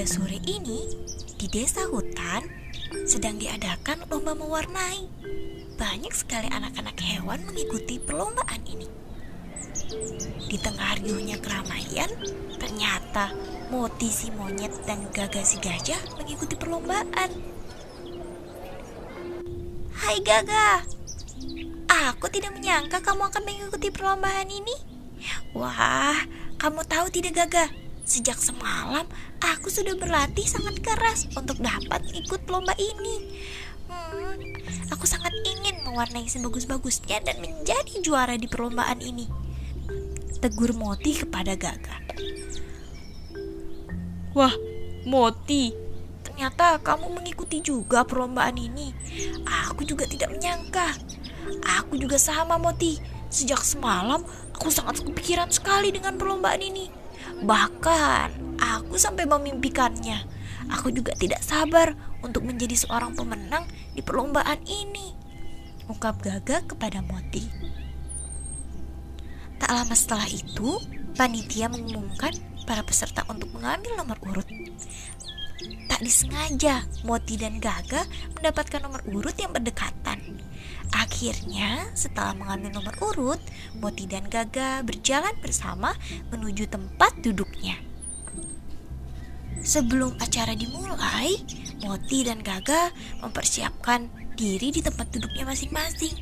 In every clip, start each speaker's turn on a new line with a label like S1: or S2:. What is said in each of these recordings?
S1: Pada sore ini, di desa hutan sedang diadakan lomba mewarnai. Banyak sekali anak-anak hewan mengikuti perlombaan ini. Di tengah riuhnya keramaian, ternyata Moti si monyet dan Gaga si gajah mengikuti perlombaan. Hai Gaga, aku tidak menyangka kamu akan mengikuti perlombaan ini. Wah, kamu tahu tidak Gaga? Sejak semalam, aku sudah berlatih sangat keras untuk dapat ikut lomba ini. Hmm, aku sangat ingin mewarnai sebagus-bagusnya dan menjadi juara di perlombaan ini. Tegur Moti kepada Gaga. Wah, Moti, ternyata kamu mengikuti juga perlombaan ini. Aku juga tidak menyangka. Aku juga sama Moti. Sejak semalam, aku sangat kepikiran sekali dengan perlombaan ini. Bahkan aku sampai memimpikannya. Aku juga tidak sabar untuk menjadi seorang pemenang di perlombaan ini. Ungkap Gaga kepada Moti. Tak lama setelah itu, panitia mengumumkan para peserta untuk mengambil nomor urut. Tak disengaja, Moti dan Gaga mendapatkan nomor urut yang berdekatan. Akhirnya, setelah mengambil nomor urut, Moti dan Gaga berjalan bersama menuju tempat duduknya. Sebelum acara dimulai, Moti dan Gaga mempersiapkan diri di tempat duduknya masing-masing.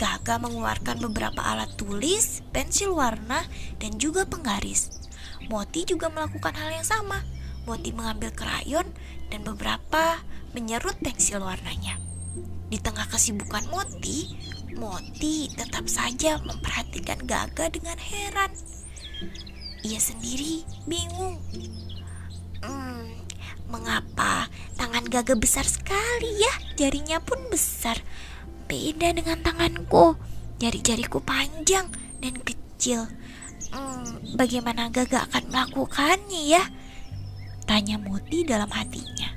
S1: Gaga mengeluarkan beberapa alat tulis, pensil warna, dan juga penggaris. Moti juga melakukan hal yang sama. Moti mengambil krayon dan beberapa menyerut pensil warnanya. Di tengah kesibukan Moti, Moti tetap saja memperhatikan Gaga dengan heran. Ia sendiri bingung. Hmm, mengapa tangan Gaga besar sekali ya? Jarinya pun besar. Beda dengan tanganku. Jari-jariku panjang dan kecil. Hmm, bagaimana Gaga akan melakukannya ya? Tanya Moti dalam hatinya.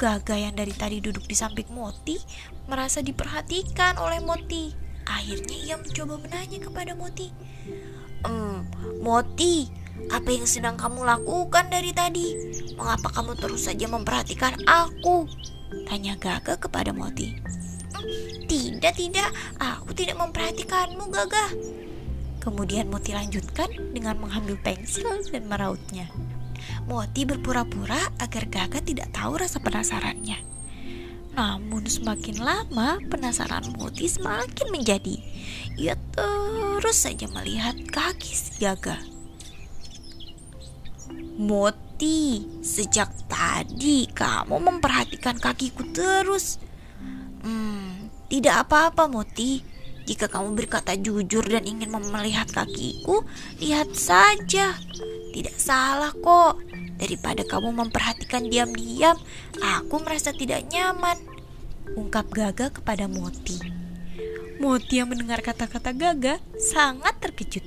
S1: Gaga yang dari tadi duduk di samping Moti merasa diperhatikan oleh Moti. Akhirnya ia mencoba menanya kepada Moti. Ehm, Moti, apa yang sedang kamu lakukan dari tadi? Mengapa kamu terus saja memperhatikan aku? Tanya Gaga kepada Moti. Tidak, tidak, aku tidak memperhatikanmu, Gaga. Kemudian Moti lanjutkan dengan mengambil pensil dan merautnya. Moti berpura-pura agar Gaga tidak tahu rasa penasarannya. Namun semakin lama penasaran Moti semakin menjadi. Ia terus saja melihat kaki si Gaga. Moti, sejak tadi kamu memperhatikan kakiku terus. Hmm, tidak apa-apa Moti. Jika kamu berkata jujur dan ingin melihat kakiku, lihat saja. Tidak salah kok. Daripada kamu memperhatikan diam-diam, aku merasa tidak nyaman. Ungkap Gaga kepada Moti. Moti yang mendengar kata-kata Gaga sangat terkejut.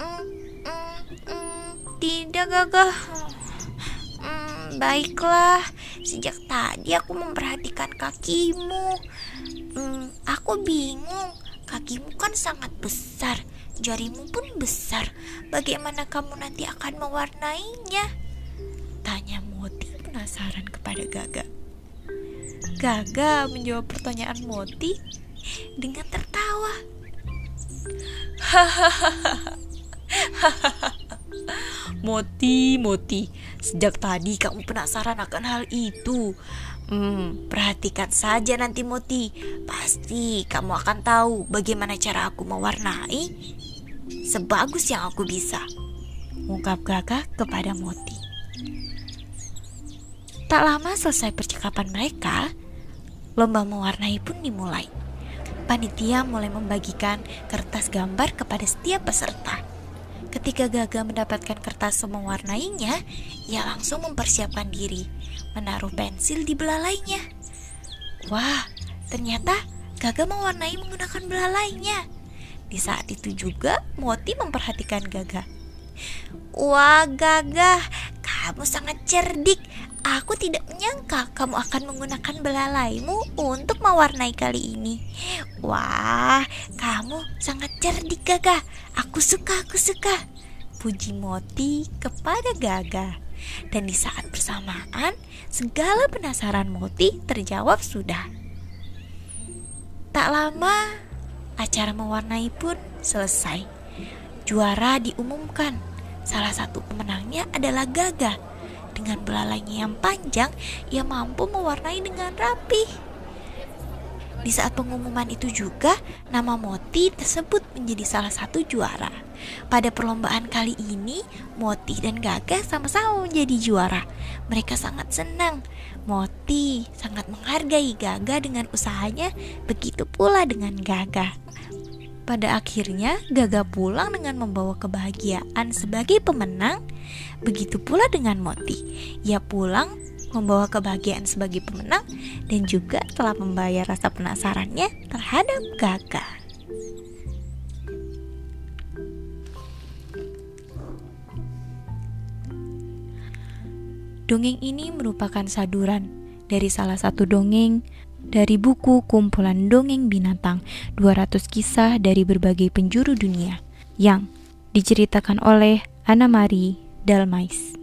S1: Mm, mm, mm, tidak Gaga. Mm, baiklah, sejak tadi aku memperhatikan kakimu. Mm, aku bingung, kakimu kan sangat besar jarimu pun besar. Bagaimana kamu nanti akan mewarnainya? Tanya Moti penasaran kepada Gaga. Gaga menjawab pertanyaan Moti dengan tertawa. Moti, Moti, sejak tadi kamu penasaran akan hal itu. Hmm, perhatikan saja nanti Moti. Pasti kamu akan tahu bagaimana cara aku mewarnai sebagus yang aku bisa. Ungkap Gaga kepada Moti. Tak lama selesai percakapan mereka, lomba mewarnai pun dimulai. Panitia mulai membagikan kertas gambar kepada setiap peserta. Ketika Gaga mendapatkan kertas mewarnainya, ia langsung mempersiapkan diri, menaruh pensil di belalainya. Wah, ternyata Gaga mewarnai menggunakan belalainya. Di saat itu juga Moti memperhatikan Gaga. Wah, Gaga, kamu sangat cerdik. Aku tidak menyangka kamu akan menggunakan belalaimu untuk mewarnai kali ini. Wah, kamu sangat cerdik, Gaga. Aku suka, aku suka. Puji Moti kepada Gaga. Dan di saat bersamaan, segala penasaran Moti terjawab sudah. Tak lama, acara mewarnai pun selesai. Juara diumumkan. Salah satu pemenangnya adalah Gaga. Dengan belalainya yang panjang, ia mampu mewarnai dengan rapi. Di saat pengumuman itu juga, nama Moti tersebut menjadi salah satu juara. Pada perlombaan kali ini, Moti dan Gaga sama-sama menjadi juara. Mereka sangat senang. Moti sangat menghargai Gaga dengan usahanya, begitu pula dengan Gaga. Pada akhirnya, Gaga pulang dengan membawa kebahagiaan sebagai pemenang. Begitu pula dengan Moti. Ia pulang membawa kebahagiaan sebagai pemenang dan juga telah membayar rasa penasarannya terhadap Gaga. Dongeng ini merupakan saduran dari salah satu dongeng dari buku kumpulan dongeng binatang 200 kisah dari berbagai penjuru dunia yang diceritakan oleh Anna Marie Dalmais.